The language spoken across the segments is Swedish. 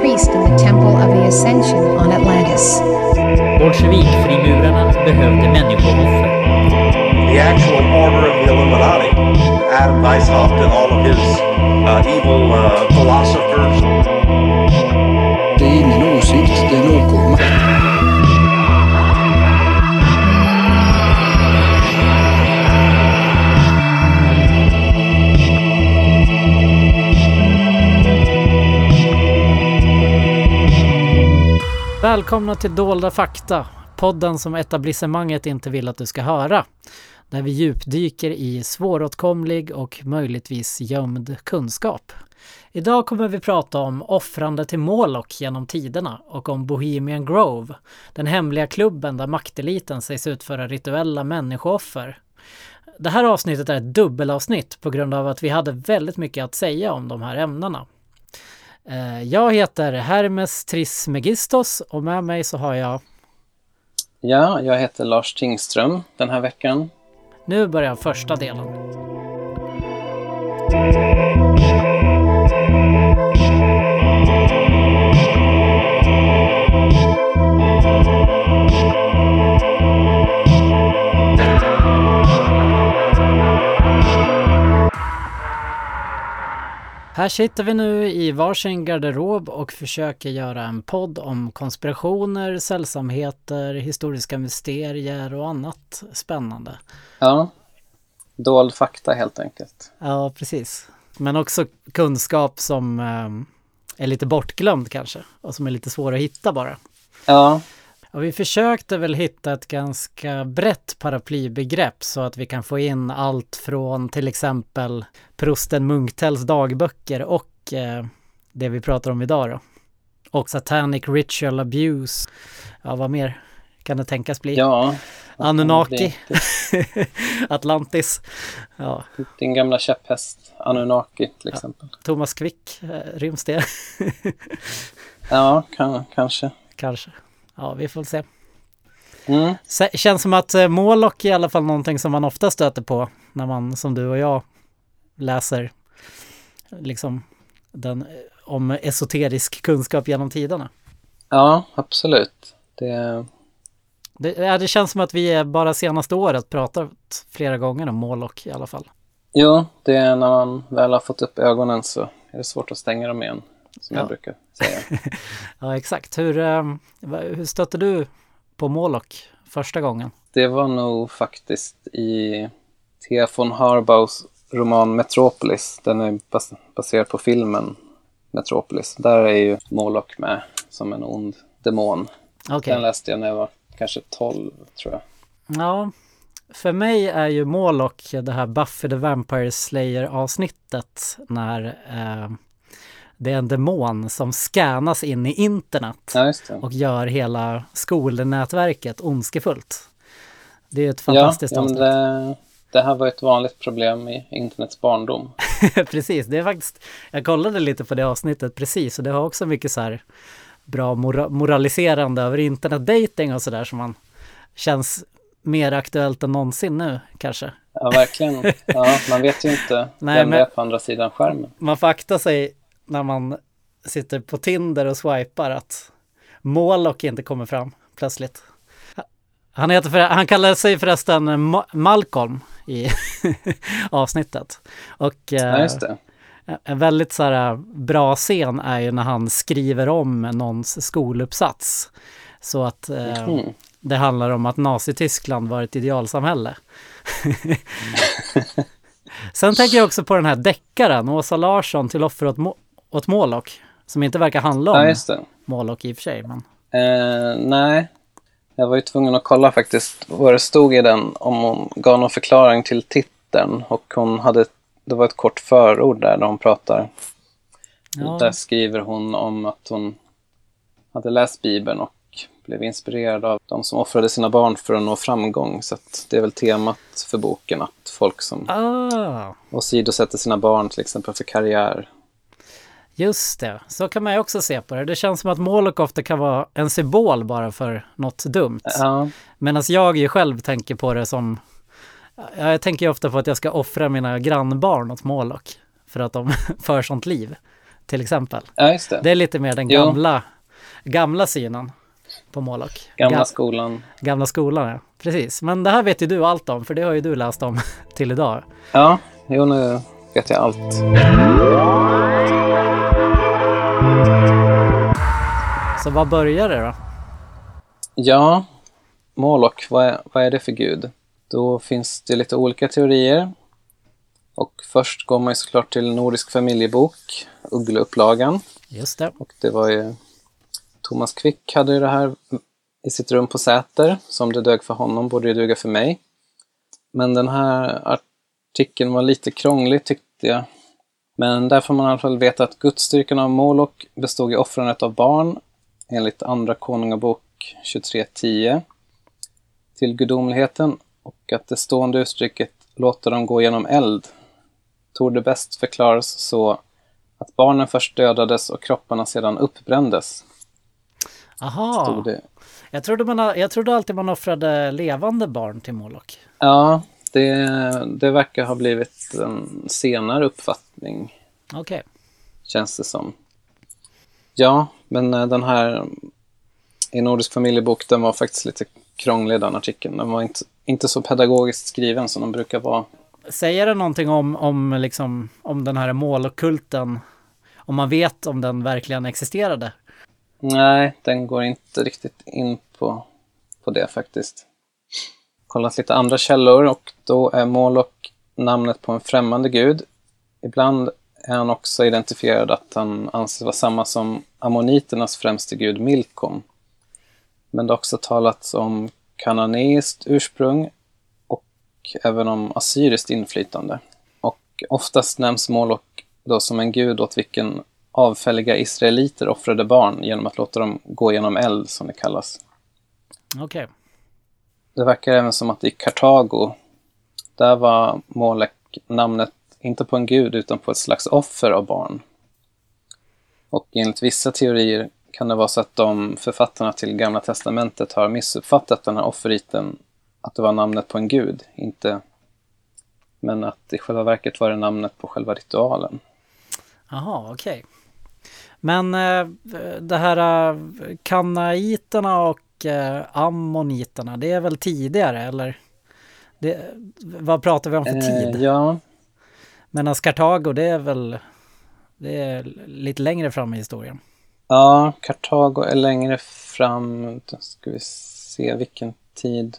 priest in the Temple of the Ascension on Atlantis. Bolsjevikfrimurarna behövde människooffer. the actual order of the Illuminati. Adam Weishaupt and all of his uh, evil uh, philosophers. Det är ingen åsikt, det är en åkomma. Välkomna till Dolda fakta, podden som etablissemanget inte vill att du ska höra. Där vi djupdyker i svåråtkomlig och möjligtvis gömd kunskap. Idag kommer vi prata om offrande till Moloch genom tiderna och om Bohemian Grove, den hemliga klubben där makteliten sägs utföra rituella människooffer. Det här avsnittet är ett dubbelavsnitt på grund av att vi hade väldigt mycket att säga om de här ämnena. Eh, Jag heter Hermes Trismegistos och med mig så har jag Ja, jag heter Lars Tingström den här veckan. Nu börjar första delen. Här sitter vi nu i varsin garderob och försöker göra en podd om konspirationer, sällsamheter, historiska mysterier och annat spännande. Ja, dold fakta helt enkelt. Ja, precis. Men också kunskap som eh, är lite bortglömd kanske och som är lite svår att hitta bara. Ja, Och vi försökte väl hitta ett ganska brett paraplybegrepp så att vi kan få in allt från till exempel prosten Munktells dagböcker och eh, det vi pratar om idag då. Och satanic ritual abuse. Ja, vad mer kan det tänkas bli? ja. Anunnaki, Atlantis. Ja, Din gamla käpphäst Anunnaki till exempel. Thomas Quick, eh, ryms det? Ja, kan, kanske. Kanske. Ja, vi får se. Mm. Känns som att eh, Moloch är i alla fall någonting som man ofta stöter på när man som du och jag läser liksom den, eh, om esoterisk kunskap genom tiderna. Ja, absolut. Det, Det, ja, det känns som att vi bara senaste året pratat flera gånger om Moloch i alla fall. jo, det är när man väl har fått upp ögonen så är det svårt att stänga dem igen, som Ja. jag brukar säga. Ja, exakt. Hur, eh, va- hur stötte du på Moloch första gången? Det var nog faktiskt i Thea von Harbaus roman Metropolis. Den är bas baserad på filmen Metropolis. Där är ju Moloch med som en ond demon. Okej. Den läste jag när jag var kanske 12, tror jag. Ja, för mig är ju Moloch det här Buffy the Vampire Slayer avsnittet när eh, det är en demon som scannas in i internet Ja, och gör hela skolnätverket ondskefullt. Det är ett fantastiskt ja avsnitt. det, det här var ett vanligt problem i internets barndom. precis, det är faktiskt, jag kollade lite på det avsnittet precis och det har också mycket så här bra mora- moraliserande över internetdating och sådär som man känns mer aktuellt än någonsin nu kanske. Ja, verkligen. Ja, man vet ju inte Nej, vem men- det är på andra sidan skärmen. man får akta sig när man sitter på Tinder och swipar att Moloch inte kommer fram plötsligt. Han, heter för, han kallar sig förresten Ma- Malcolm i avsnittet. Och Ja, eh, det. en väldigt så här bra scen är ju när han skriver om någons skoluppsats. Så att eh, Mm. det handlar om att Nazityskland var ett idealsamhälle. Sen tänker jag också på den här deckaren, Åsa Larsson till offer åt, åt Moloch. Som inte verkar handla Ja, om just det. Moloch i och för sig. Men... Eh, nej, jag var ju tvungen att kolla faktiskt vad det stod i den om hon gav någon förklaring till titeln. Och hon hade, det var ett kort förord där, där hon pratar. Ja. Där skriver hon om att hon hade läst Bibeln och blev inspirerad av de som offrade sina barn för att nå framgång. Så det är väl temat för boken, att folk som Ah, åsidosätter sina barn till exempel för karriär. Just det, så kan man ju också se på det. Det känns som att Moloch ofta kan vara en symbol bara för något dumt. Ja, Medan jag ju själv tänker på det som Ja, Jag tänker ju ofta på att jag ska offra mina grannbarn åt Moloch för att de för sånt liv. till exempel. Ja, just det. Det är lite mer den Jo. gamla, gamla synen på Moloch. Gamla Ga- skolan. gamla skolan, ja. Precis. Men det här vet ju du allt om, för det har ju du läst om till idag. Ja, jo nu vet jag allt. Så vad börjar det då? Ja, Moloch, vad är, vad är det för gud? Då finns det lite olika teorier. Och först går man ju såklart till Nordisk familjebok, Uggleupplagan. Just det. Och det var ju Thomas Quick hade ju det här i sitt rum på Säter. Som det dög för honom borde det duga för mig. Men den här artikeln var lite krånglig tyckte jag. Men där får man i alla fall veta att gudsstyrkan av Moloch bestod i offrandet av barn enligt Andra Konungabok 23.10 till gudomligheten och att det stående uttrycket låta dem gå genom eld torde bäst förklaras så att barnen först dödades och kropparna sedan uppbrändes. Aha, det. jag trodde, man, jag trodde alltid man offrade levande barn till Moloch. Ja, det, det verkar ha blivit en senare uppfattning, Okej. känns det som. Ja, men eh, den här i Nordisk familjebok, den var faktiskt lite krånglig den artikeln. Den var inte, inte så pedagogiskt skriven som de brukar vara. Säger det någonting om, om, liksom, om den här Moloch-kulten? Om man vet om den verkligen existerade? Nej, den går inte riktigt in på, på det faktiskt. Kollat lite andra källor och då är Moloch namnet på en främmande gud. Ibland är han också identifierad att han anses vara samma som ammoniternas främste gud Milkom. Men det har också talats om kananeiskt ursprung och även om assyriskt inflytande. Och oftast nämns Moloch då som en gud åt vilken avfälliga israeliter offrade barn genom att låta dem gå genom eld, som det kallas. Okej. Det verkar även som att i Kartago, där var Molek namnet inte på en gud utan på ett slags offer av barn. Och enligt vissa teorier kan det vara så att de författarna till Gamla Testamentet har missuppfattat den här offerriten, att det var namnet på en gud, inte men att i själva verket var det namnet på själva ritualen. Jaha, okej. Men eh, det här eh, kanaiterna och eh, ammoniterna, det är väl tidigare eller? Det, vad pratar vi om för tid? Eh, ja, Medan Kartago, det är väl det är lite längre fram i historien. Ja, Kartago är längre fram. Då ska vi se vilken tid.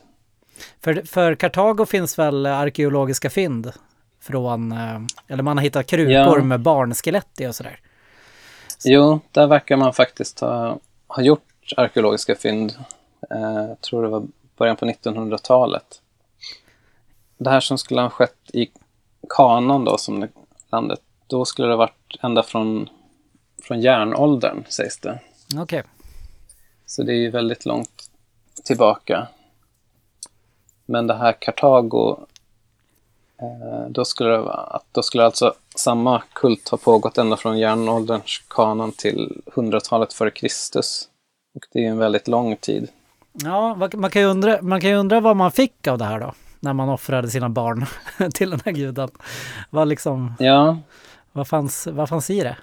För, för Kartago finns väl arkeologiska fynd från, eh, eller man har hittat krukor Ja. med barnskelett i och sådär. Jo, där verkar man faktiskt ha, ha gjort arkeologiska fynd. Eh, jag tror det var början på 1900-talet. Det här som skulle ha skett i Kanan då, som det, landet, då skulle det ha varit ända från, från järnåldern, sägs det. Okej, Så det är ju väldigt långt tillbaka. Men det här Kartago, eh, då skulle, det, vara- då skulle alltså samma kult ha pågått ända från järnålderns kanon till 100-talet före Kristus. Och det är ju en väldigt lång tid. ja, man kan, ju undra, man kan ju undra vad man fick av det här då. När man offrade sina barn till den här guden. Vad liksom, Ja, vad fanns, vad fanns i det?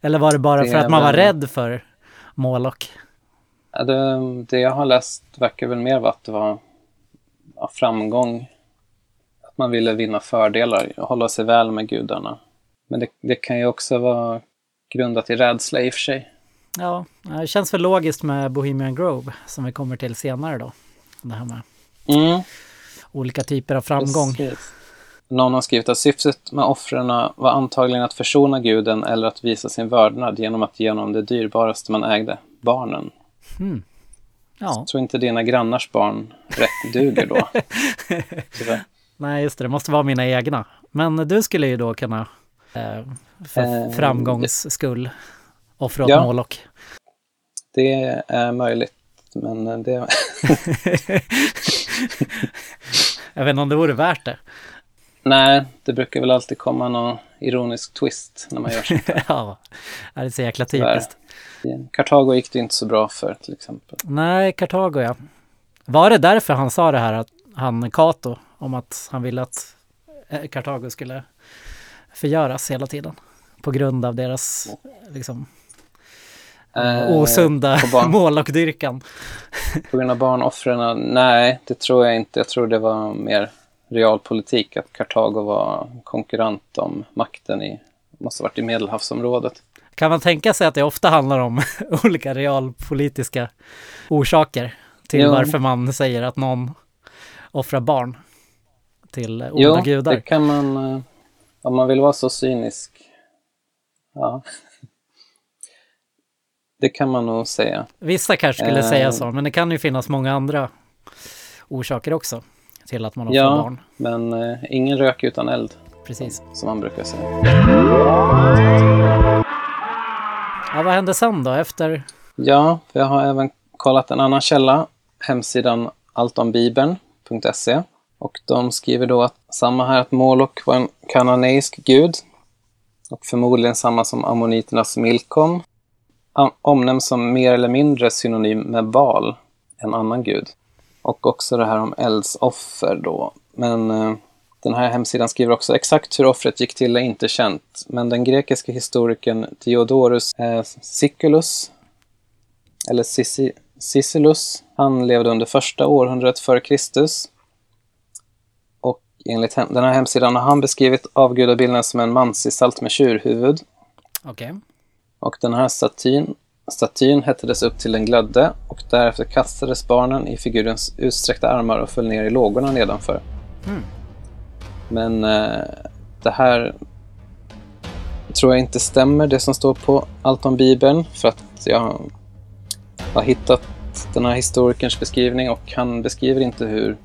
Eller var det bara Det för att man var väl- rädd för Moloch? ja, det, det jag har läst verkar väl mer vara att det var ja, framgång. Att man ville vinna fördelar och hålla sig väl med gudarna. Men det, det kan ju också vara grundat i rädsla i och för sig. Ja, det känns väl logiskt med Bohemian Grove som vi kommer till senare då. Det här med Mm. Olika typer av framgång. Precis. Någon har skrivit att syftet med offren var antagligen att försona guden eller att visa sin vördnad genom att ge honom det dyrbaraste man ägde, barnen. Ja, Tror inte dina grannars barn rätt duger då? Nej just det, det måste vara mina egna. Men du skulle ju då kunna eh, för Eh, framgångs skull offra åt Ja. Moloch. Det är möjligt, men det... Jag vet inte om det vore värt det. Nej, det brukar väl alltid komma någon ironisk twist när man gör sånt. ja, det är så jäkla typiskt. Kartago gick det inte så bra för till exempel. Nej, Kartago ja. Var det därför han sa det här, att han Kato, om att han ville att eh, Kartago skulle förgöras hela tiden? på grund av deras liksom, Eh, osunda på barn- målockdyrkan. På grund av barnoffren? Nej, det tror jag inte. Jag tror det var mer realpolitik, att Kartago var konkurrent om makten i, måste ha varit i Medelhavsområdet. Kan man tänka sig att det ofta handlar om olika realpolitiska orsaker till Jo. varför man säger att någon offrar barn till onda Jo, gudar? det kan man, eh, om man vill vara så cynisk. Ja. Det kan man nog säga. Vissa kanske skulle Eh. säga så, men det kan ju finnas många andra orsaker också till att man offrar Ja. barn. Men eh, ingen rök utan eld, Precis. som man brukar säga. Ja, vad hände sen då efter? Ja, jag har även kollat en annan källa, hemsidan alltombibeln.se. Och de skriver då att samma här att Molok var en kananeisk gud och förmodligen samma som ammoniternas Milkom. Omnämns som mer eller mindre synonym med Baal, en annan gud. Och också det här om eldsoffer då. Men eh, den här hemsidan skriver också exakt hur offret gick till är inte känt. Men den grekiska historikern Diodorus eh, Siculus eller Cici- Cicilus. Han levde under första århundradet före Kristus. Och enligt hem- den här hemsidan har han beskrivit avgudabilden som en mansgestalt med tjurhuvud. Okej. Och den här statyn, statyn hettades upp till den glödde och därefter kastades barnen i figurens utsträckta armar och föll ner i lågorna nedanför. Men eh, det här tror jag inte stämmer, det som står på allt om Bibeln. För att jag har hittat den här historikerns beskrivning och han beskriver inte hur,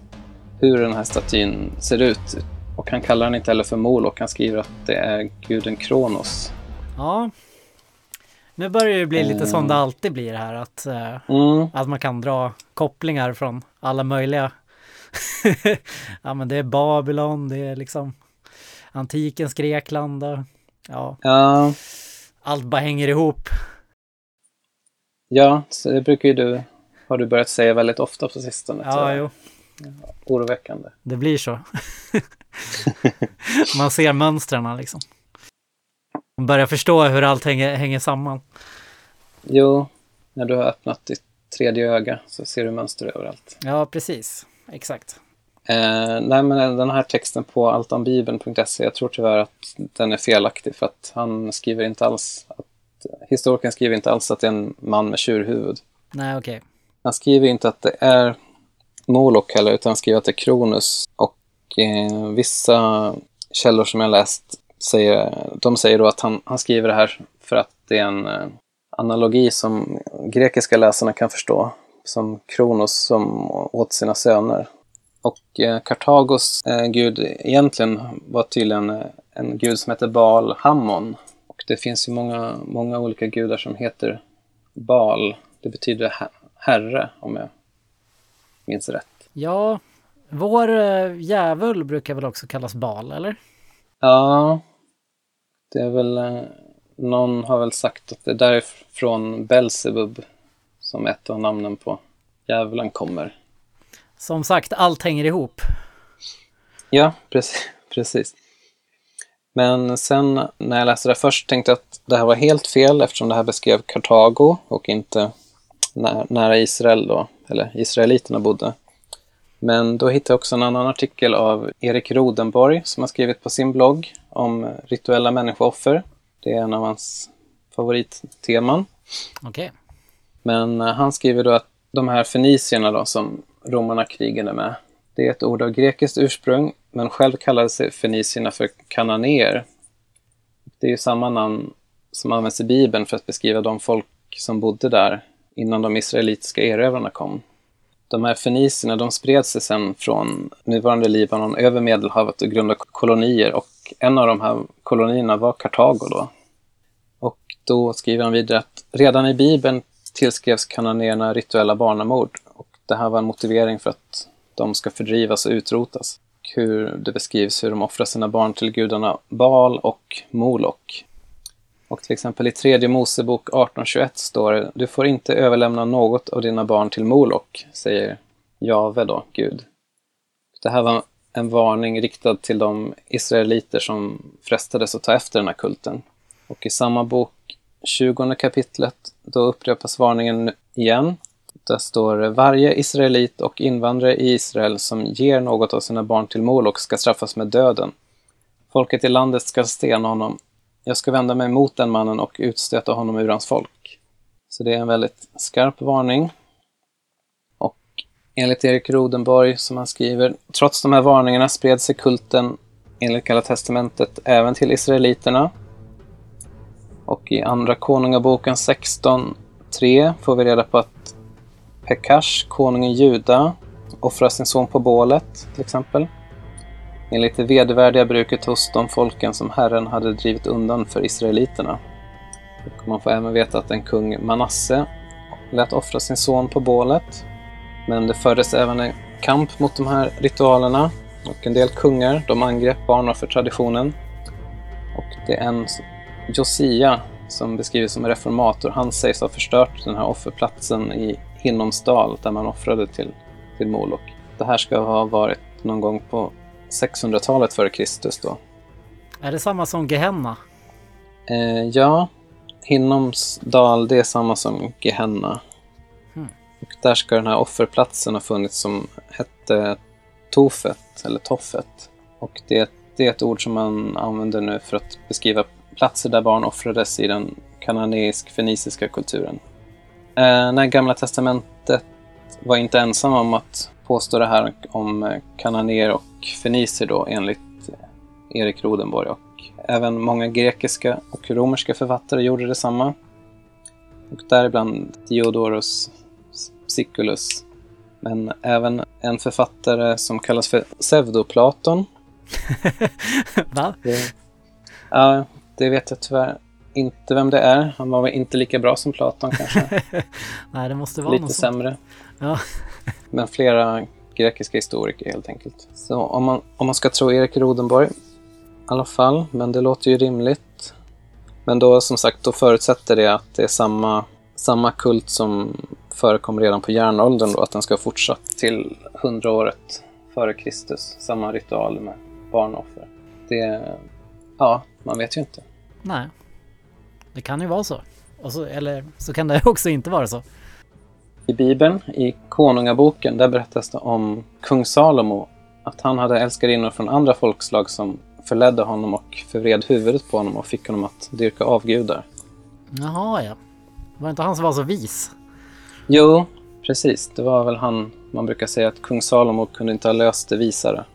hur den här statyn ser ut. Och han kallar den inte heller för Molok, han skriver att det är guden Kronos. Ja. Nu börjar det bli lite som Eh. det alltid blir här, att, eh, Mm, att man kan dra kopplingar från alla möjliga. ja, men det är Babylon, det är liksom antikens Grekland ja, ja, allt bara hänger ihop. ja, så det brukar ju du, har du börjat säga väldigt ofta på sistone. Ja, jo, Oroväckande. det blir så. man ser mönstren liksom. Man börjar förstå hur allt hänger, hänger samman. Jo, när du har öppnat ditt tredje öga så ser du mönster överallt. Ja, precis. Exakt. Eh, nej, men den här texten på alltombibeln.se, jag tror tyvärr att den är felaktig för att han skriver inte alls att historikern skriver inte alls att det är en man med tjurhuvud. Nej, okej. Han skriver inte att det är Molok heller, utan han skriver att det är Kronus. Och eh, vissa källor som jag läst säger, de säger då att han, han skriver det här för att det är en eh, analogi som grekiska läsarna kan förstå. Som Kronos som åt sina söner. Och eh, Kartagos eh, gud egentligen var tydligen eh, en gud som heter Baal Hammon. Och det finns ju många, många olika gudar som heter Baal. Det betyder her- herre, om jag minns rätt. Ja, vår djävul brukar väl också kallas Bal, eller? Ja, det är väl... eh, Någon har väl sagt att det är därifrån Belzebub som ett av namnen på djävulen kommer. Som sagt, allt hänger ihop. Ja, precis. precis. Men sen när jag läste det först tänkte jag att det här var helt fel eftersom det här beskrev Kartago och inte nä- nära Israel då, eller israeliterna bodde. Men då hittade jag också en annan artikel av Erik Rodenborg som har skrivit på sin blogg om rituella människooffer. Det är en av hans favoritteman. Okej. Men eh, han skriver då att de här fenicierna då som romarna krigade med, det är ett ord av grekiskt ursprung, men själv kallade sig fenicierna för kananéer. Det är ju samma namn som används i Bibeln för att beskriva de folk som bodde där innan de israelitiska erövrarna kom. De här fenicierna de spred sig sedan från nuvarande Libanon över Medelhavet och grundade kolonier och en av de här kolonierna var Kartago då. Och då skriver han vidare att redan i Bibeln tillskrevs kananéerna rituella barnamord. Och det här var en motivering för att de ska fördrivas och utrotas. Hur det beskrivs hur de offrar sina barn till gudarna Baal och Molok. Och till exempel i tredje Mosebok 1821 står det Du får inte överlämna något av dina barn till Molok, säger Jave då, Gud. Det här var en varning riktad till de israeliter som frestades att ta efter den här kulten. Och i samma bok, 20 kapitlet, då upprepas varningen igen. Där står det, varje israelit och invandrare i Israel som ger något av sina barn till Molok ska straffas med döden. Folket i landet ska stena honom. Jag ska vända mig mot den mannen och utstöta honom ur hans folk. Så det är en väldigt skarp varning. Enligt Erik Rodenborg, som han skriver, trots de här varningarna spred sig kulten enligt Gamla Testamentet även till israeliterna. Och i Andra Konungaboken 16.3 får vi reda på att Pekash, konungen Juda, offrar sin son på bålet, till exempel. Enligt det vedervärdiga bruket hos de folken som Herren hade drivit undan för israeliterna. Och man får även veta att en kung Manasse lät offra sin son på bålet. Men det fördes även en kamp mot de här ritualerna och en del kungar de angrep barnoffertraditionen. Och det är en Josia som beskrivs som reformator. Han sägs ha förstört den här offerplatsen i Hinnomsdal där man offrade till, till Molok. Det här ska ha varit någon gång på 600-talet före Kristus då. Är det samma som Gehenna? Eh, ja, Hinnomsdal det är samma som Gehenna. Och där ska den här offerplatsen ha funnits som hette Tofet, eller Toffet. Och det, det är ett ord som man använder nu för att beskriva platser där barn offrades i den kananeisk-feniciska kulturen. Eh, när Gamla Testamentet var inte ensam om att påstå det här om eh, kananéer och fenicier då enligt Erik Rodenborg och även många grekiska och romerska författare gjorde detsamma. Och däribland Diodorus Siculus. Men även en författare som kallas för Pseudoplaton. Va? Det, ja, det vet jag tyvärr inte vem det är. Han var väl inte lika bra som Platon kanske. Nej, det måste vara Lite något sämre. Ja. Men flera grekiska historiker helt enkelt. Så om man, om man ska tro Erik Rodenborg i alla fall, men det låter ju rimligt. Men då som sagt, då förutsätter det att det är samma, samma kult som förekom redan på järnåldern då, att den ska ha fortsatt till hundraåret före Kristus. Samma ritual med barnoffer. Det, ja, man vet ju inte. Nej. Det kan ju vara så. Så. Eller så kan det också inte vara så. I Bibeln, i Konungaboken, där berättas det om kung Salomo. Att han hade älskarinnor från andra folkslag som förledde honom och förvred huvudet på honom och fick honom att dyrka avgudar. Jaha, ja. Var det inte han som var så vis? Jo, precis. Det var väl han, man brukar säga att kung Salomo kunde inte ha löst det visare.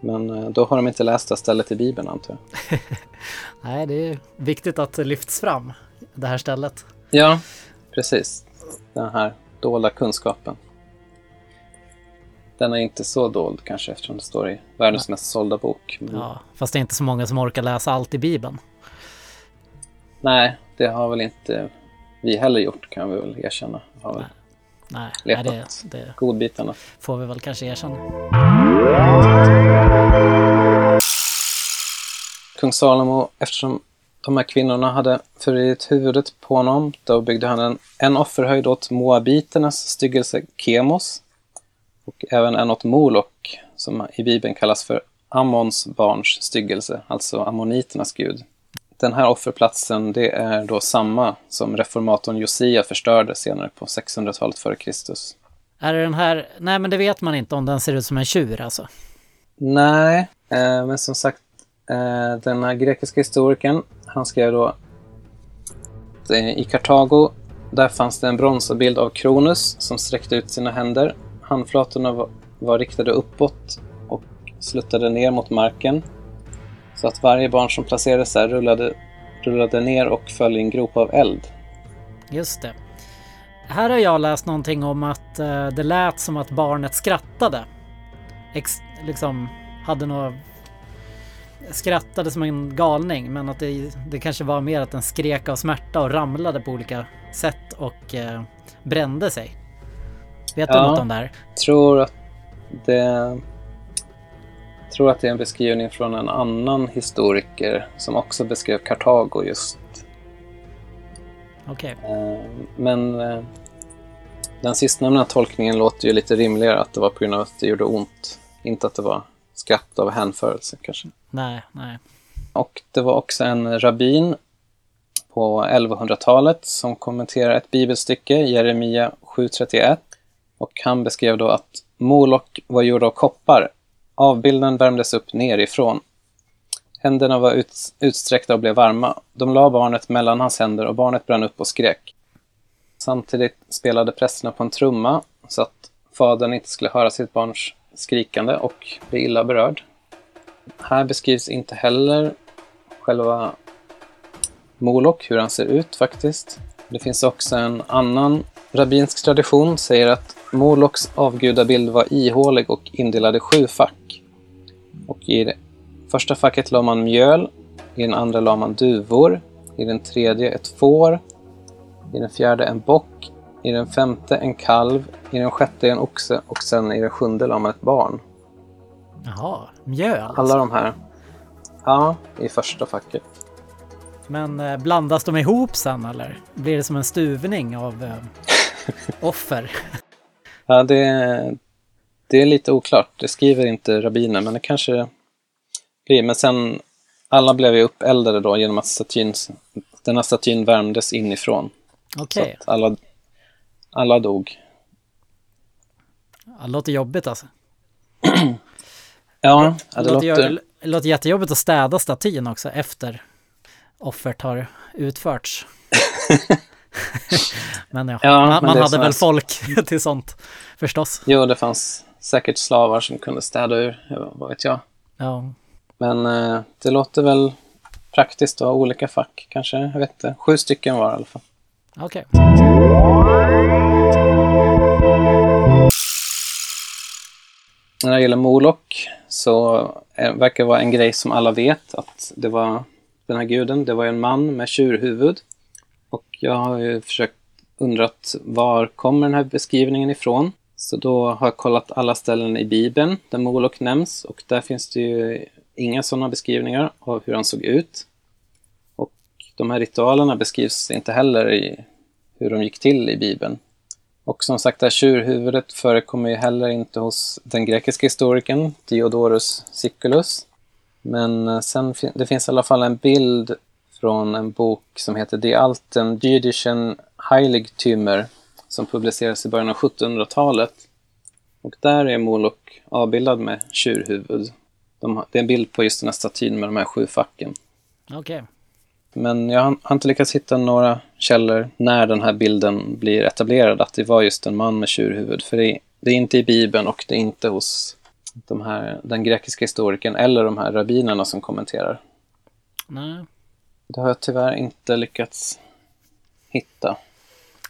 Men eh, då har de inte läst det stället i Bibeln antar jag. Nej, det är viktigt att det lyfts fram, det här stället. Ja, precis. Den här dolda kunskapen. Den är inte så dold kanske eftersom det står i världens mest sålda bok. Men Ja, fast det är inte så många som orkar läsa allt i Bibeln. Nej, det har väl inte vi heller gjort kan vi väl erkänna. Har Nej, nej det, det godbitarna. får vi väl kanske erkänna. Kung Salomo, eftersom de här kvinnorna hade förvridit huvudet på honom, då byggde han en, en offerhöjd åt moabiternas styggelse Kemos och även en åt Molok, som i Bibeln kallas för Ammons barns styggelse, alltså ammoniternas gud. Den här offerplatsen, det är då samma som reformatorn Josia förstörde senare på 600-talet före Kristus. Är det den här... Nej, men det vet man inte om den ser ut som en tjur alltså. Nej, eh, men som sagt, eh, den här grekiska historikern, han skrev då eh, i Kartago, där fanns det en bronsbild av Kronus som sträckte ut sina händer. Handflatorna var, var riktade uppåt och sluttade ner mot marken. Så att varje barn som placerades där rullade, rullade ner och föll i en grop av eld. Just det. Här har jag läst någonting om att eh, det lät som att barnet skrattade. Ex liksom hade något... Skrattade som en galning, men att det, det kanske var mer att den skrek av smärta och ramlade på olika sätt och eh, brände sig. Vet du Ja. något om det här? tror att det tror att det är en beskrivning från en annan historiker som också beskrev Kartago just Okej. Eh, Men eh, den sistnämnda tolkningen låter ju lite rimligare, att det var på grund av att det gjorde ont. Inte att det var skratt av hänförelse kanske. Nej, nej. Och det var också en rabbin på 1100-talet som kommenterar ett bibelstycke, Jeremia 7.31. Och han beskrev då att Molok var gjord av koppar. Avbilden värmdes upp nerifrån. Händerna var ut, utsträckta och blev varma. De la barnet mellan hans händer och barnet brann upp och skrek. Samtidigt spelade prästerna på en trumma så att fadern inte skulle höra sitt barns skrikande och bli illa berörd. Här beskrivs inte heller själva Molok, hur han ser ut faktiskt. Det finns också en annan rabbinsk tradition, säger att Moloks avgudabild var ihålig och indelad i sju fack. Och i det första facket la man mjöl, i den andra la man duvor, i den tredje ett får, i den fjärde en bock, i den femte en kalv, i den sjätte en oxe och sen i den sjunde la man ett barn. Jaha, mjöl. alltså. Alla de här, ja, i första facket. Men eh, blandas de ihop sen eller? Blir det som en stuvning av eh, offer? Ja, det, det är lite oklart. Det skriver inte rabbiner, men det kanske blir. Men sen, alla blev ju uppeldade då genom att statyn, denna statyn värmdes inifrån. Okej, att alla, alla dog. det låter jobbigt alltså. Ja, Det, det låter, det låter jättejobbigt att städa statyn också efter offret har utförts. men ja, Ja, man, men man hade väl här- folk till sånt förstås. Jo, det fanns säkert slavar som kunde städa ur, vad vet jag. Ja, Men eh, det låter väl praktiskt att ha olika fack kanske. Jag vet inte. Sju stycken var i alla fall. okej. När det gäller Molok så eh, verkar det vara en grej som alla vet att det var den här guden, det var en man med tjurhuvud. Och jag har ju försökt undrat var kommer den här beskrivningen ifrån? Så då har jag kollat alla ställen i Bibeln där Molok nämns och där finns det ju inga sådana beskrivningar av hur han såg ut. Och de här ritualerna beskrivs inte heller i hur de gick till i Bibeln. Och som sagt, det här tjurhuvudet förekommer ju heller inte hos den grekiska historikern Diodorus Siculus. Men eh, sen det finns i alla fall en bild från en bok som heter Die Alten Jüdischen Heiligtümer som publicerades i början av 1700-talet. Och där är Molok avbildad med tjurhuvud. De har, det är en bild på just den här statyn med de här sju facken. Okej. Men jag har har inte lyckats hitta några källor när den här bilden blir etablerad, att det var just en man med tjurhuvud. För det är, det är inte i Bibeln och det är inte hos de här, den grekiska historikern eller de här rabbinerna som kommenterar. Nej. Det har jag tyvärr inte lyckats hitta.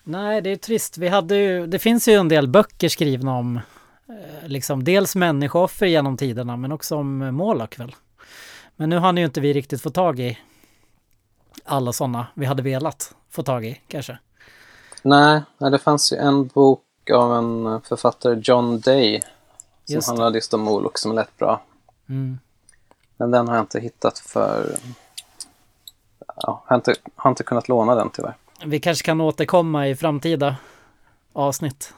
Nej, det är trist. Vi hade ju, det finns ju en del böcker skrivna om eh, liksom dels människooffer genom tiderna men också om eh, Moloch väl. Men nu har ju inte vi riktigt fått tag i alla sådana vi hade velat få tag i kanske. Nej, det fanns ju en bok av en författare, John Day, som Just handlade just om Molok som lät bra. Mm. Men den har jag inte hittat för... Ja, har inte, har inte kunnat låna den tyvärr. Vi kanske kan återkomma i framtida avsnitt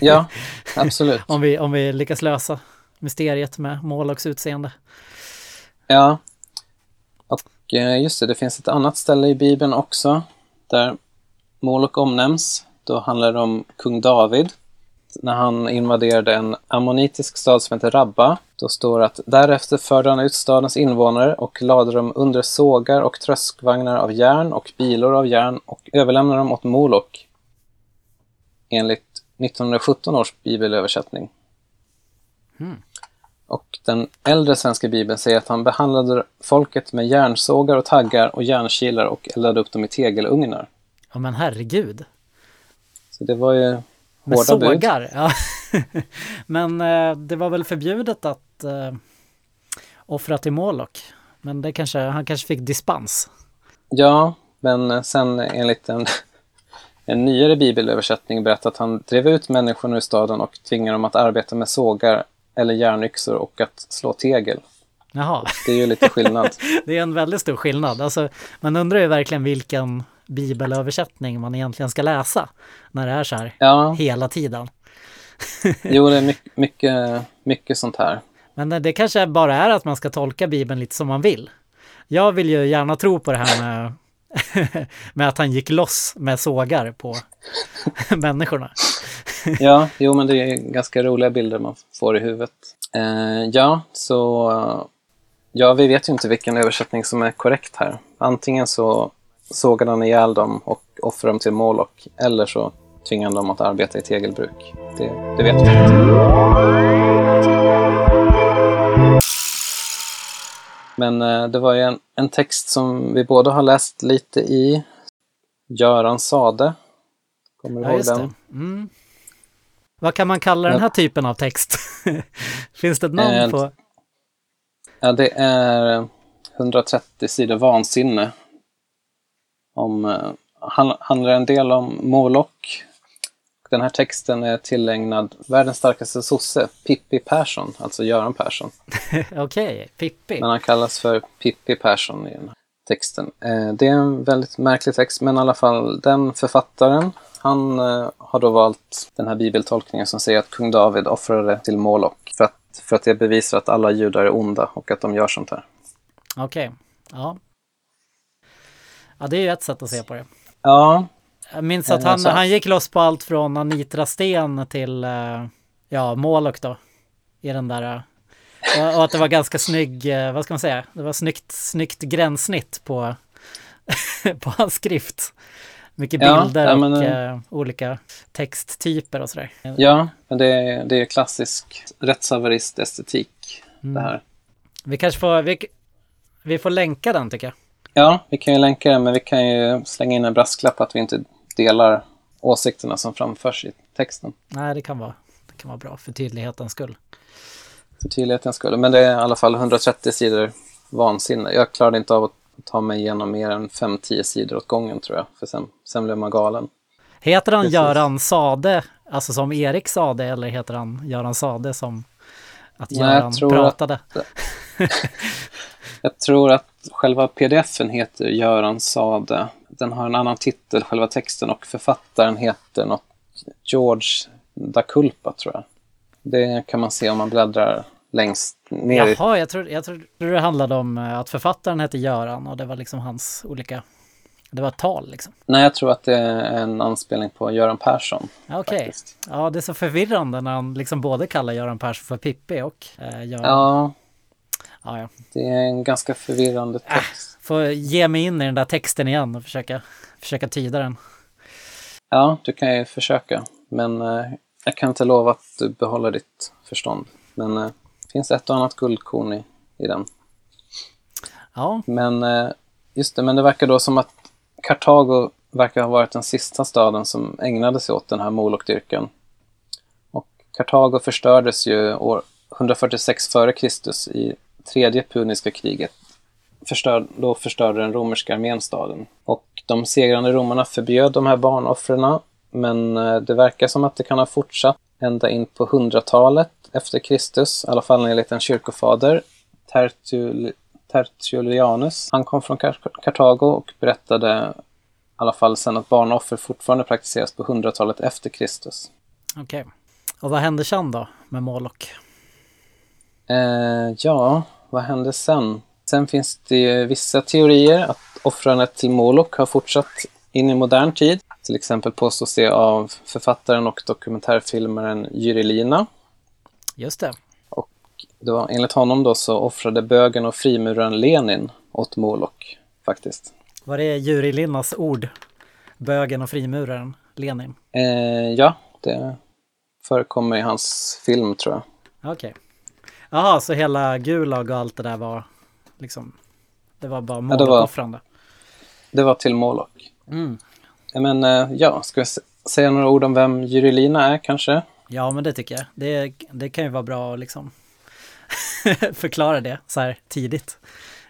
Ja, absolut. om vi, om vi lyckas lösa mysteriet med Molochs utseende. Ja. Och eh, just det, det finns ett annat ställe i Bibeln också där Molok omnämns. Då handlar det om kung David. När han invaderade en ammonitisk stad som heter Rabba. Då står det att därefter förde han ut stadens invånare och lade dem under sågar och tröskvagnar av järn och bilor av järn och överlämnade dem åt Molok. Enligt 1917 års bibelöversättning. Och den äldre svenska bibeln säger att han behandlade folket med järnsågar och taggar och järnkilar och eldade upp dem i tegelugnar. Ja men herregud. Så det var ju Med hårda bud. sågar? Ja. men eh, det var väl förbjudet att eh, offra till Moloch. Men det kanske, han kanske fick dispens. Ja, men sen enligt en, en nyare bibelöversättning berättar att han drev ut människorna ur staden och tvingade dem att arbeta med sågar eller järnyxor och att slå tegel. Jaha, Det är ju lite skillnad. det är en väldigt stor skillnad. Alltså, man undrar ju verkligen vilken bibelöversättning man egentligen ska läsa när det är så här Ja, hela tiden. jo, det är mycket, mycket, mycket sånt här. Men det kanske bara är att man ska tolka Bibeln lite som man vill. Jag vill ju gärna tro på det här med med att han gick loss med sågar på människorna. Ja, jo men det är ganska roliga bilder man får i huvudet. Eh, ja, så... Ja, vi vet ju inte vilken översättning som är korrekt här. Antingen så sågade han ihjäl dem och offrade dem till Moloch, eller så tvingade han dem att arbeta i tegelbruk. Det, det vet vi inte. Men eh, det var ju en, en text som vi båda har läst lite i. Göran Sade. Kommer du Ja, ihåg den? Mm. Vad kan man kalla den här typen av text? Finns det ett namn Eh, på? Ja, det är 130 sidor vansinne. Om, eh, han, handlar en del om Moloch. Den här texten är tillägnad världens starkaste sosse, Pippi Persson, alltså Göran Persson. Okej, Pippi. Men han kallas för Pippi Persson i den här texten. Eh, det är en väldigt märklig text, men i alla fall den författaren, han eh, har då valt den här bibeltolkningen som säger att kung David offrade till Moloch för att, för att det bevisar att alla judar är onda och att de gör sånt här. Okej, ja. Ja, det är ju ett sätt att se på det. Ja, Jag minns att han, han gick loss på allt från Anitra Sten till eh, ja, Moloch då. I den där. eh, Och, och att det var ganska snygg, eh, vad ska man säga, det var snyggt, snyggt gränssnitt på, på hans skrift. Mycket bilder ja, men, och eh, olika texttyper och sådär. Ja, men det är, det är klassisk rättshaverist-estetik Mm. det här. Vi kanske får, vi, vi får länka den tycker jag. Ja, vi kan ju länka den, men vi kan ju slänga in en brasklapp att vi inte delar åsikterna som framförs i texten. Nej, det kan vara, det kan vara bra för tydlighetens skull. För tydlighetens skull. Men det är i alla fall 130 sidor vansinne. Jag klarade inte av att ta mig igenom mer än 5-10 sidor åt gången tror jag. För sen, sen blev man galen. Heter han Precis. Göran Sade, alltså som Erik Sade, eller heter han Göran Sade som att Nej, jag Göran tror att- pratade? Jag tror att själva pdfen heter Göran Sade. Den har en annan titel, själva texten, och författaren heter något George da Culpa, tror jag. Det kan man se om man bläddrar längst ner. Jaha, jag tror, jag tror det handlade om eh, att författaren hette Göran och det var liksom hans olika, det var ett tal liksom. Nej, jag tror att det är en anspelning på Göran Persson. Okej, faktiskt. ja det är så förvirrande när han liksom både kallar Göran Persson för Pippi och eh, Göran. Ja, Ja, ja. det är en ganska förvirrande text. Får ge mig in i den där texten igen och försöka, försöka tyda den. Ja, du kan ju försöka. Men eh, jag kan inte lova att du behåller ditt förstånd. Men eh, det finns ett och annat guldkorn i, i den. Ja, Men eh, just det, men det verkar då som att Kartago verkar ha varit den sista staden som ägnade sig åt den här Moloch-dyrkan. Och Kartago förstördes ju år 146 före Kristus i tredje puniska kriget. Förstör, då förstörde den romerska armén staden. Och de segrande romarna förbjöd de här barnoffren, men eh, det verkar som att det kan ha fortsatt ända in på 100-talet efter Kristus, i alla fall enligt en kyrkofader, Tertul Tertullianus. Han kom från Karthago Kartago och berättade i alla fall sen att barnoffer fortfarande praktiseras på 100-talet efter Kristus. okej. Och vad hände sen då med Moloch? Eh, ja, vad hände sen? Sen finns det ju vissa teorier att offrandet till Moloch har fortsatt in i modern tid. Till exempel påstås det av författaren och dokumentärfilmaren Jyri Lina. Just det. Det var, enligt honom då så offrade bögen och frimuraren Lenin åt Moloch, faktiskt. Var det Juri Linnas ord? Bögen och frimuraren Lenin? Eh, ja, det förekommer i hans film tror jag. Okej. Jaha, så hela Gulag och allt det där var liksom, det var bara Moloch-offrande? Det var till Moloch. Mm. Men eh, ja, ska vi säga några ord om vem Jyri Lina är kanske? Ja, men det tycker jag. Det, det kan ju vara bra att liksom förklara det så här tidigt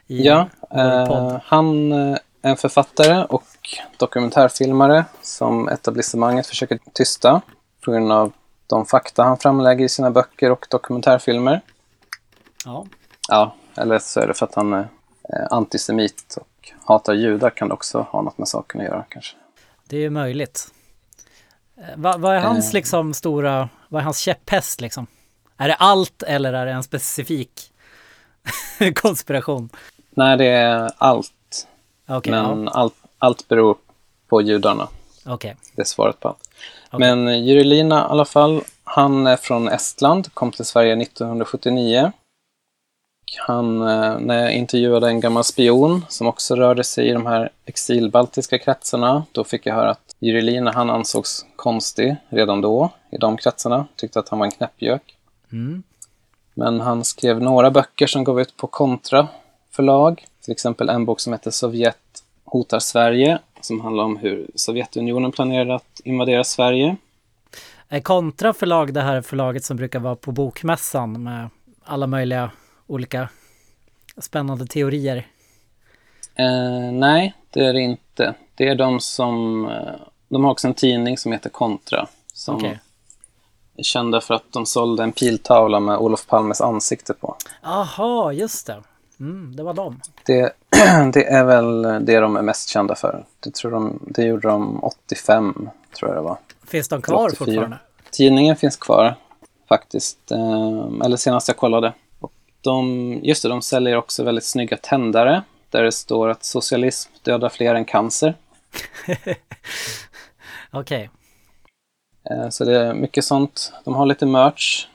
i Ja, eh, han eh, är en författare och dokumentärfilmare som etablissemanget försöker tysta på grund av de fakta han framlägger i sina böcker och dokumentärfilmer. Ja, Ja, eller så är det för att han är eh, antisemit och hatar judar kan det också ha något med saken att göra kanske. det är ju möjligt. Eh, Vad, vad är hans Eh. liksom stora, vad är hans käpphäst liksom? Är det allt eller är det en specifik konspiration? Nej, det är allt. Okej, men ja. allt, allt beror på judarna. Okej. Det är svaret på allt. Men eh, Jyri i alla fall, han är från Estland, kom till Sverige 1979. Han, eh, när jag intervjuade en gammal spion som också rörde sig i de här exilbaltiska kretsarna, då fick jag höra att Jyri han ansågs konstig redan då i de kretsarna. Tyckte att han var en knäppgök. Mm. Men han skrev några böcker som gav ut på Kontra förlag. Till exempel en bok som heter Sovjet hotar Sverige, som handlar om hur Sovjetunionen planerade att invadera Sverige. Är Kontra förlag det här förlaget som brukar vara på Bokmässan med alla möjliga olika spännande teorier? Eh, nej, det är det inte. Det är de som... Eh, de har också en tidning som heter Kontra. Som Okej. är kända för att de sålde en piltavla med Olof Palmes ansikte på. Aha, just det. Mm, det var dem. Det, det är väl det de är mest kända för. Det, tror de, det gjorde de 85, tror jag det var. Finns de kvar 84. fortfarande? Tidningen finns kvar faktiskt. Eh, eller senast jag kollade. De, just det, de säljer också väldigt snygga tändare. Där det står att socialism dödar fler än cancer. Okej. Eh, Så det är mycket sånt. De har lite merch.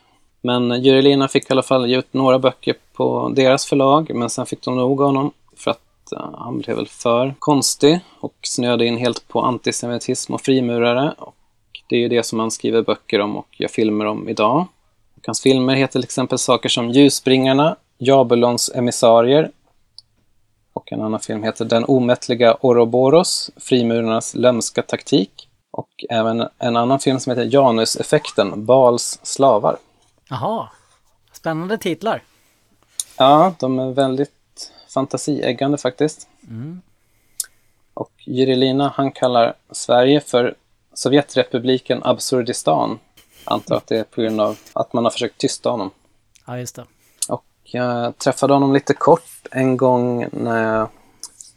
Men Jurelina fick i alla fall ge ut några böcker på deras förlag, men sen fick de nog honom för att eh, han blev väl för konstig och snöade in helt på antisemitism och frimurare. Och det är ju det som han skriver böcker om och gör filmer om idag. Hans filmer heter till exempel saker som Ljusbringarna, Jabulons emissarier och en annan film heter Den omättliga Ouroboros, frimurarnas lömska taktik. Och även en annan film som heter Januseffekten, Bals slavar. Jaha. Spännande titlar. Ja, de är väldigt fantasieggande faktiskt. Och Jyrilina, han kallar Sverige för Sovjetrepubliken Absurdistan. Antar att det är på grund av att man har försökt tysta honom. Ja, just det. Och jag träffade honom lite kort en gång när jag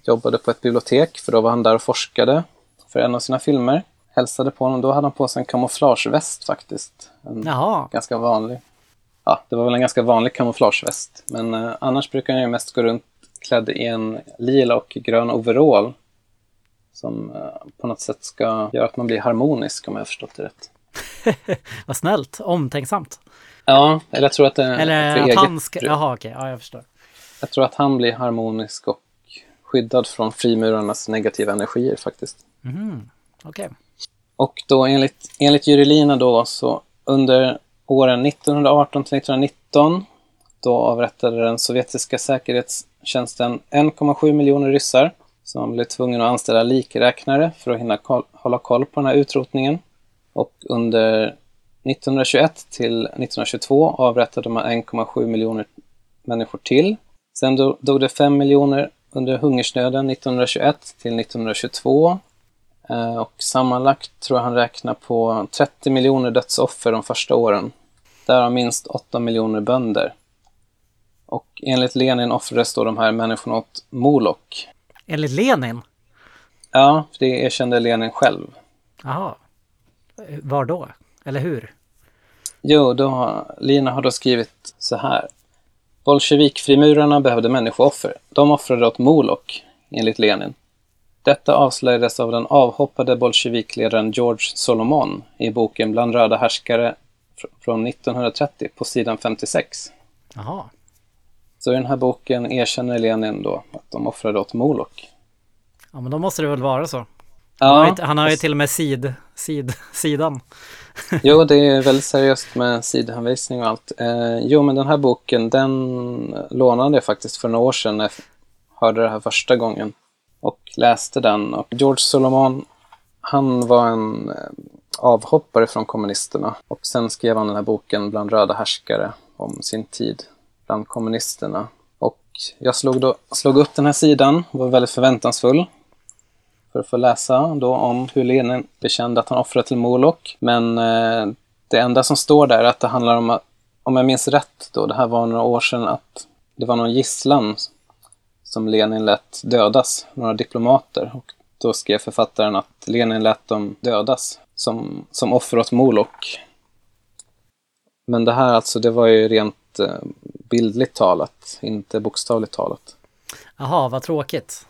jobbade på ett bibliotek, för då var han där och forskade för en av sina filmer. Hälsade på honom, då hade han på sig en kamouflageväst faktiskt. En Jaha. ganska vanlig. Ja, det var väl en ganska vanlig kamouflageväst. Men eh, annars brukar han ju mest gå runt klädd i en lila och grön overall. Som eh, på något sätt ska göra att man blir harmonisk om jag har förstått det rätt. Vad snällt. Omtänksamt. Ja, eller jag tror att det Eller att eget han ska... Jaha, okej. Ja, jag förstår. Jag tror att han blir harmonisk och skyddad från frimurarnas negativa energier faktiskt. Mhm. Okej. Och då enligt, enligt Jyrilina då så under åren 1918 till 1919 då avrättade den sovjetiska säkerhetstjänsten 1,7 miljoner ryssar som blev tvungen att anställa likräknare för att hinna koll, hålla koll på den här utrotningen. Och under 1921 till 1922 avrättade man 1,7 miljoner människor till. Sen do- dog det 5 miljoner under hungersnöden 1921 till 1922 Eh, Och sammanlagt tror jag han räknar på 30 miljoner dödsoffer de första åren. Därav minst 8 miljoner bönder. Och enligt Lenin offrades då de här människorna åt Molok. Enligt Lenin? Ja, det erkände Lenin själv. Jaha. Var då? Eller hur? Jo, då har, Lina har då skrivit så här. Bolsjevikfrimurarna behövde människooffer. De offrade åt Molok, enligt Lenin. Detta avslöjades av den avhoppade bolsjevikledaren George Solomon i boken Bland röda härskare fr- från 1930 på sidan 56. Jaha. Så i den här boken erkänner Lenin då att de offrade åt Molok. Ja, men då måste det väl vara så. Han har, inte, han har ju till och med sid, sid, sidan. jo, det är väldigt seriöst med sidhänvisning och allt. Eh, jo, men den här boken, den lånade jag faktiskt för några år sedan när jag hörde det här första gången och läste den. Och George Solomon, han var en eh, avhoppare från kommunisterna och sen skrev han den här boken Bland röda härskare om sin tid bland kommunisterna. Och jag slog, då, slog upp den här sidan var väldigt förväntansfull för att få läsa då om hur Lenin bekände att han offrade till Molok. Men eh, det enda som står där är att det handlar om att, om jag minns rätt då, det här var några år sedan, att det var någon gisslan som Lenin lät dödas, några diplomater. Och då skrev författaren att Lenin lät dem dödas som, som offer åt Molok. Men det här alltså, det var ju rent eh, bildligt talat, inte bokstavligt talat. Jaha, vad tråkigt.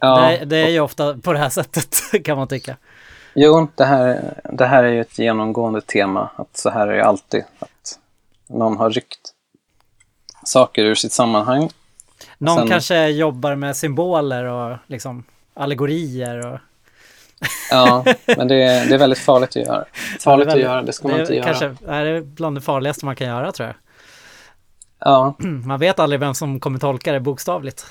Ja, det, det är ju ofta på det här sättet kan man tycka. Jo, det här, det här är ju ett genomgående tema. Att så här är det alltid. Att någon har ryckt saker ur sitt sammanhang. Någon Sen- kanske jobbar med symboler och liksom allegorier och... Ja, men det är, det är väldigt farligt att göra. Farligt att göra, det ska man det inte är göra. Kanske är det bland det farligaste man kan göra tror jag. Ja, Man vet aldrig vem som kommer tolka det bokstavligt.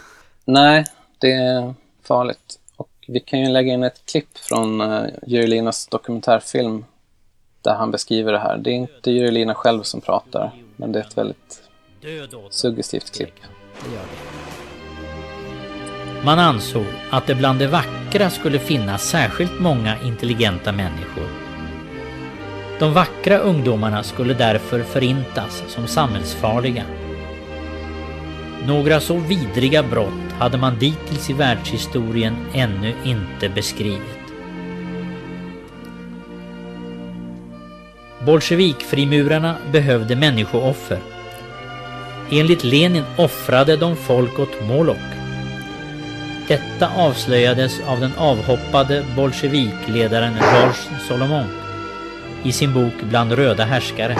nej, det farligt. Och vi kan ju lägga in ett klipp från eh, uh, Jurelinas dokumentärfilm där han beskriver det här. Det är inte Jurelina själv som pratar, men det är ett väldigt suggestivt klipp. Man ansåg att det bland det vackra skulle finnas särskilt många intelligenta människor. De vackra ungdomarna skulle därför förintas som samhällsfarliga. Några så vidriga brott hade man dittills i världshistorien ännu inte beskrivit. Bolsjevikfrimurarna behövde människooffer. Enligt Lenin offrade de folk åt Molok. Detta avslöjades av den avhoppade bolsjevikledaren Georges Solomon i sin bok Bland röda härskare.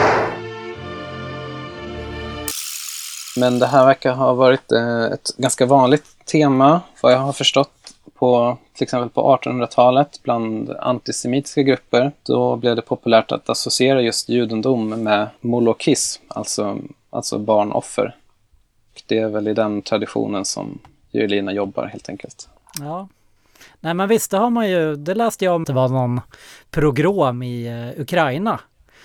Men det här verkar ha varit eh, ett ganska vanligt tema, vad jag har förstått, på till exempel på 1800-talet bland antisemitiska grupper. Då blev det populärt att associera just judendom med molokism, alltså, alltså barnoffer. Och det är väl i den traditionen som Jurelina jobbar helt enkelt. Ja. Nej men visst, det har man ju, det läste jag om, det var någon pogrom i eh, Ukraina.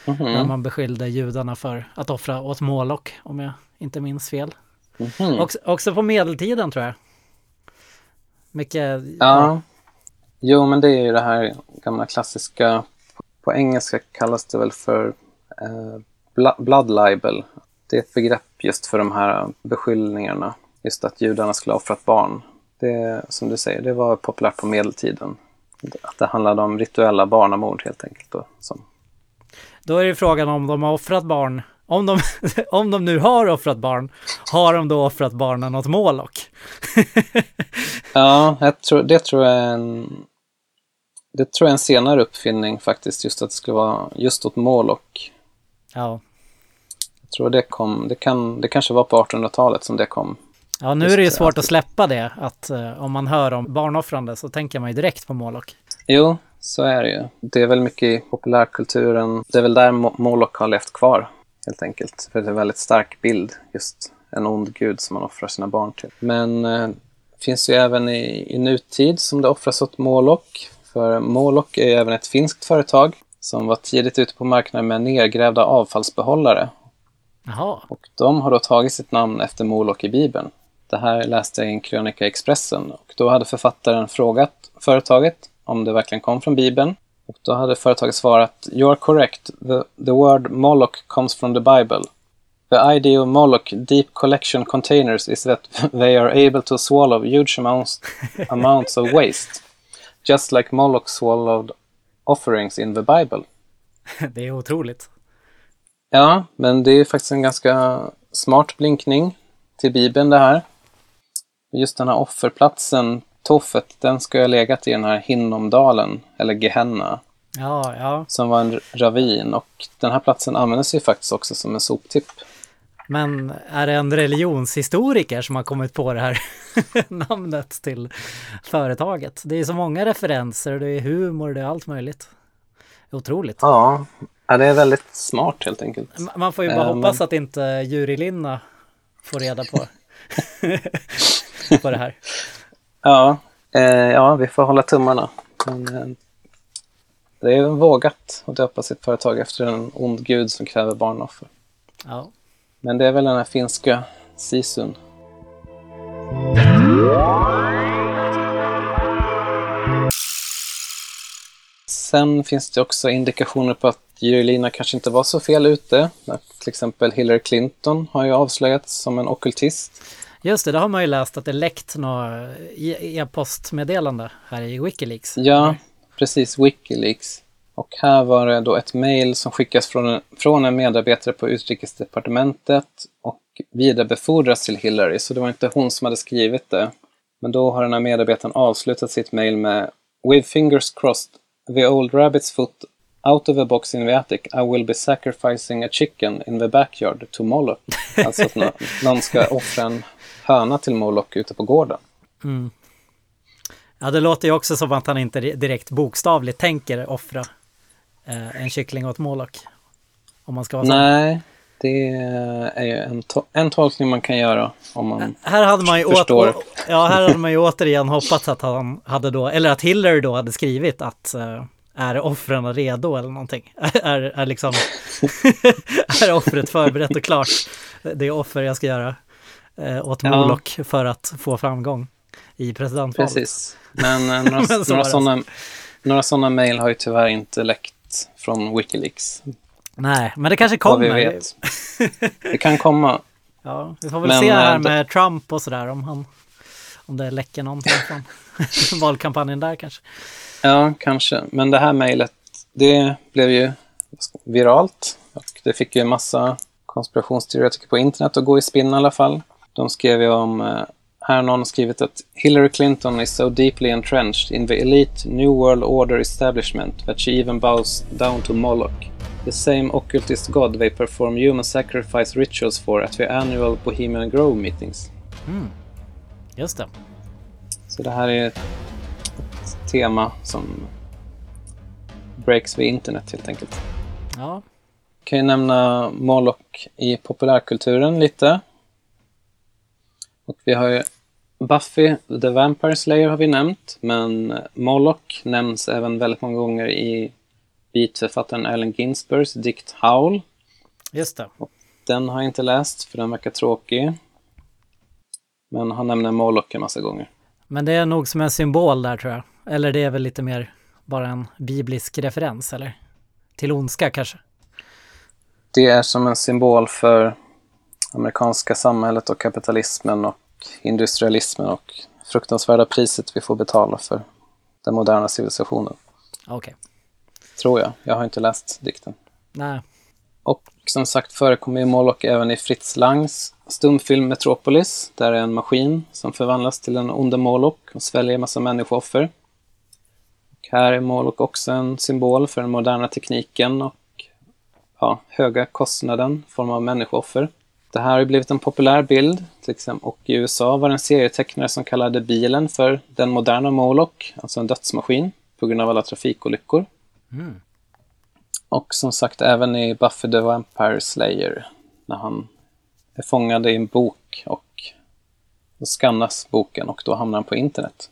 Mhm, Där man beskyllde judarna för att offra åt Moloch, om jag inte minns fel. mhm. Också, också på medeltiden tror jag. Mycket, Ja. Jo, men det är ju det här gamla klassiska, på engelska kallas det väl för eh, blood libel. Det är ett begrepp just för de här beskyllningarna. Just att judarna skulle ha offrat barn. Det, som du säger, det var populärt på medeltiden. Att det handlade om rituella barnamord helt enkelt. Då, som, Då är det frågan om de har offrat barn. Om de, om de nu har offrat barn, har de då offrat barnen åt Moloch? ja, tror, det tror jag är en det tror jag en senare uppfinning faktiskt, just att det skulle vara just åt Moloch. Ja. Jag tror det kom, det, kan, det kanske var på 1800-talet som det kom. Ja, nu är det ju svårt att- släppa det, att eh, om man hör om barnoffrande så tänker man ju direkt på Moloch. Jo, så är det ju. Det är väl mycket i populärkulturen. Det är väl där Mo- Moloch har levt kvar, helt enkelt. För det är en väldigt stark bild, just en ond gud som man offrar sina barn till. Men eh, finns ju även i, i nutid som det offras åt Moloch. För Moloch är ju även ett finskt företag som var tidigt ute på marknaden med nedgrävda avfallsbehållare. Jaha, Och de har då tagit sitt namn efter Moloch i Bibeln. Det här läste jag i en krönika i Expressen och då hade författaren frågat företaget om det verkligen kom från Bibeln. Och då hade företaget svarat You are correct. The, the word Moloch comes from the Bible. The idea of Moloch deep collection containers is that they are able to swallow huge amounts, amounts of waste. Just like Moloch swallowed offerings in the Bible. det är otroligt. Ja, men det är faktiskt en ganska smart blinkning till Bibeln det här. Just den här offerplatsen, Tofet, den ska ha legat i den här Hinnomdalen, eller Gehenna, Ja, ja. som var en ravin. Och den här platsen användes ju faktiskt också som en soptipp. Men är det en religionshistoriker som har kommit på det här namnet till företaget? Det är så många referenser, det är humor, det är allt möjligt. Otroligt. Ja, ja det är väldigt smart helt enkelt. Man får ju bara Eh, hoppas att inte Jurilinna får reda på, på det här. Ja, eh, ja, vi får hålla tummarna. Men, eh, det är vågat att döpa sitt företag efter en ond gud som kräver barnoffer. Ja. Men det är väl den här finska sisun. Sen finns det också indikationer på att Jurelina kanske inte var så fel ute. Till exempel Hillary Clinton har ju avslöjats som en ockultist. Just det, det har man ju läst att det läckt något e- e-postmeddelande här i Wikileaks. Ja, precis. Wikileaks. Och här var det då ett mejl som skickas från en, från en medarbetare på utrikesdepartementet och vidarebefordras till Hillary. Så det var inte hon som hade skrivit det. Men då har den här medarbetaren avslutat sitt mejl med With fingers crossed, the old rabbit's foot out of a box in the attic, I will be sacrificing a chicken in the backyard to Moloch. alltså att nå- någon ska offra en höna till Moloch ute på gården. Ja, det låter ju också som att han inte direkt bokstavligt tänker offra eh, en kyckling åt Moloch. Om man ska vara. Nej, det är ju en, to- en tolkning man kan göra om man... Här hade man ju, åt, Förstår. ja, här hade man ju återigen hoppats att han hade då, eller att Hillary då hade skrivit att eh, är offren redo eller någonting? Är, är liksom, är offret förberett och klart? Det är offer jag ska göra eh, åt Ja. Moloch för att få framgång i presidentvalet. Precis. Men eh, några, Men så var några det sådana några såna mejl har ju tyvärr inte läckt från Wikileaks. Nej, men det kanske Vad vi kommer. vet. Det kan komma. Ja, vi får väl Men, se här eh, med Trump och sådär om han om det läcker någonting från valkampanjen där kanske. Ja, kanske. Men det här mejlet, det blev ju viralt. Och det fick ju massa konspirationsteoretiker på internet att gå i spinn i alla fall. De skrev ju om, eh, här har någon skrivit att Hillary Clinton is so deeply entrenched in the elite New World Order establishment that she even bows down to Moloch. The same occultist god they perform human sacrifice rituals for at the annual Bohemian Grove meetings. Just det. Så det här är ett tema som breaks vid internet helt enkelt. Ja, kan ju nämna Moloch i populärkulturen lite. Och vi har ju Buffy the Vampire Slayer har vi nämnt, men Moloch nämns även väldigt många gånger i beatförfattaren Allen Ginsbergs dikt Howl. just det. Den har jag inte läst för den verkar tråkig. Men han nämner Moloch en massa gånger. Men det är nog som en symbol där tror jag. Eller det är väl lite mer bara en biblisk referens eller? Till ondska kanske? Det är som en symbol för amerikanska samhället och kapitalismen och industrialismen och fruktansvärda priset vi får betala för den moderna civilisationen. Okej. Tror jag. Jag har inte läst dikten. Nej. Och som sagt förekommer ju Moloch även i Fritz Langs stumfilm Metropolis. Där är en maskin som förvandlas till en onde Moloch och sväljer en massa människooffer. Och här är Moloch också en symbol för den moderna tekniken och ja, höga kostnaden i form av människooffer. Det här har blivit en populär bild. Och i USA var det en serietecknare som kallade bilen för den moderna Moloch, alltså en dödsmaskin, på grund av alla trafikolyckor. Och som sagt även i Buffy the Vampire Slayer när han är fångad i en bok och då skannas boken och då hamnar han på internet.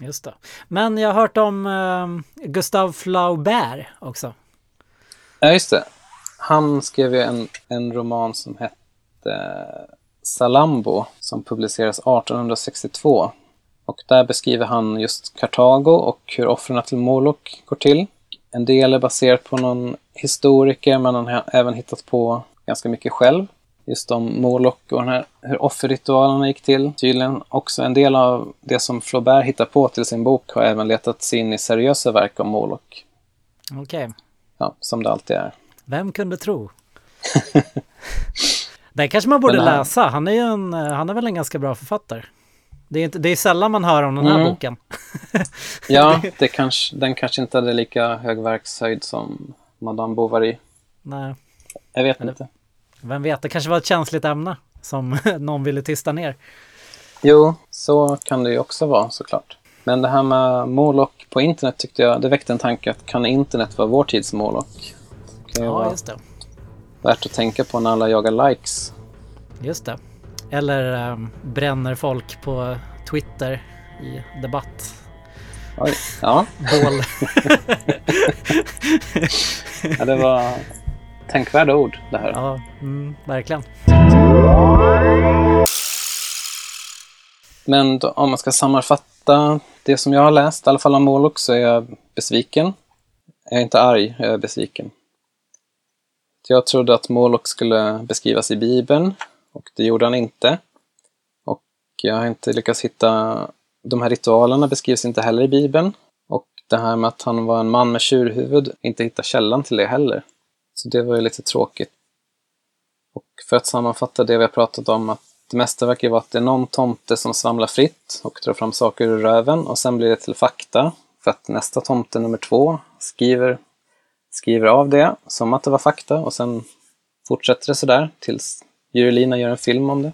Just det. Men jag har hört om eh, Gustav Flaubert också. Ja, just det. Han skrev ju en, en roman som hette Salambo som publicerades 1862. Och där beskriver han just Kartago och hur offren till Moloch går till. En del är baserat på någon historiker men han har även hittat på ganska mycket själv. Just om Moloch och här, hur offerritualerna gick till. Tydligen också en del av det som Flaubert hittar på till sin bok har även letat sig in i seriösa verk om Moloch. Okej. Ja, som det alltid är. Vem kunde tro? Den kanske man borde här- läsa. Han är ju en, eh, han är väl en ganska bra författare. Det är, inte, det är sällan man hör om den här Mm. boken. Ja, det kanske, den kanske inte hade lika hög verkshöjd som Madame Bovary. Nej, Jag vet Eller- inte. vem vet, det kanske var ett känsligt ämne som någon ville tysta ner. Jo, så kan det ju också vara såklart. Men det här med Moloch på internet tyckte jag, det väckte en tanke att kan internet vara vår tids Moloch? Ja, vara just det. Värt att tänka på när alla jagar likes. Just det. Eller eh, bränner folk på Twitter i debatt. Oj, ja, Bål. ja, det var tänkvärda ord det här. ja, mm, verkligen. Men då, om man ska sammanfatta det som jag har läst, i alla fall om Moloch, så är jag besviken. Jag är inte arg, jag är besviken. Jag trodde att Moloch skulle beskrivas i Bibeln och det gjorde han inte. Och jag har inte lyckats hitta... De här ritualerna beskrivs inte heller i Bibeln. Och det här med att han var en man med tjurhuvud, inte hitta källan till det heller. Så det var ju lite tråkigt. Och för att sammanfatta det vi har pratat om, att Det mesta verkar vara att det är någon tomte som svamlar fritt och drar fram saker ur röven och sen blir det till fakta. För att nästa tomte, nummer två, skriver, skriver av det som att det var fakta och sen fortsätter det sådär tills Jurelina gör en film om det.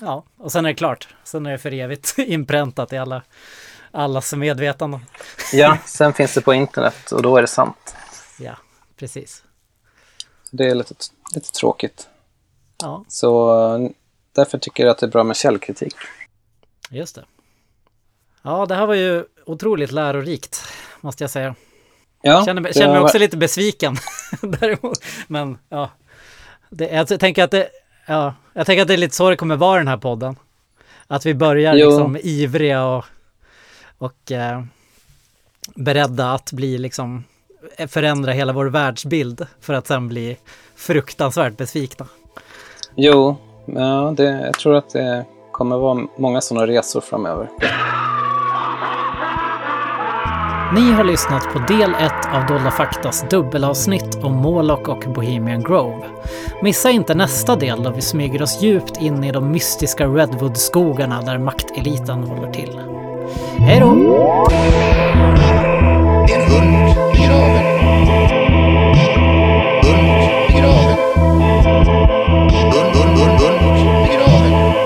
Ja, och sen är det klart. Sen är det för evigt inpräntat i alla, allas medvetande. Ja, sen finns det på internet och då är det sant. Ja, precis. Det är lite, lite tråkigt. Ja, Så därför tycker jag att det är bra med källkritik. just det. Ja, det här var ju otroligt lärorikt, måste jag säga. Ja, Känner, mig- känner mig också lite besviken däremot. Men ja, det, jag tänker att det, ja, jag tänker att det är lite så det kommer vara i den här podden. Att vi börjar Jo. liksom ivriga och, och eh, beredda att bli liksom förändra hela vår världsbild för att sen bli fruktansvärt besvikna. Jo, ja, det, jag tror att det kommer vara många sådana resor framöver. Ni har lyssnat på del 1 av Dolda Faktas dubbelavsnitt om Moloch och Bohemian Grove. Missa inte nästa del då vi smyger oss djupt in i de mystiska Redwood-skogarna där makteliten håller till. Hej då! En hund begraven. Hund begraven. Hund, hund, hund, hund begraven.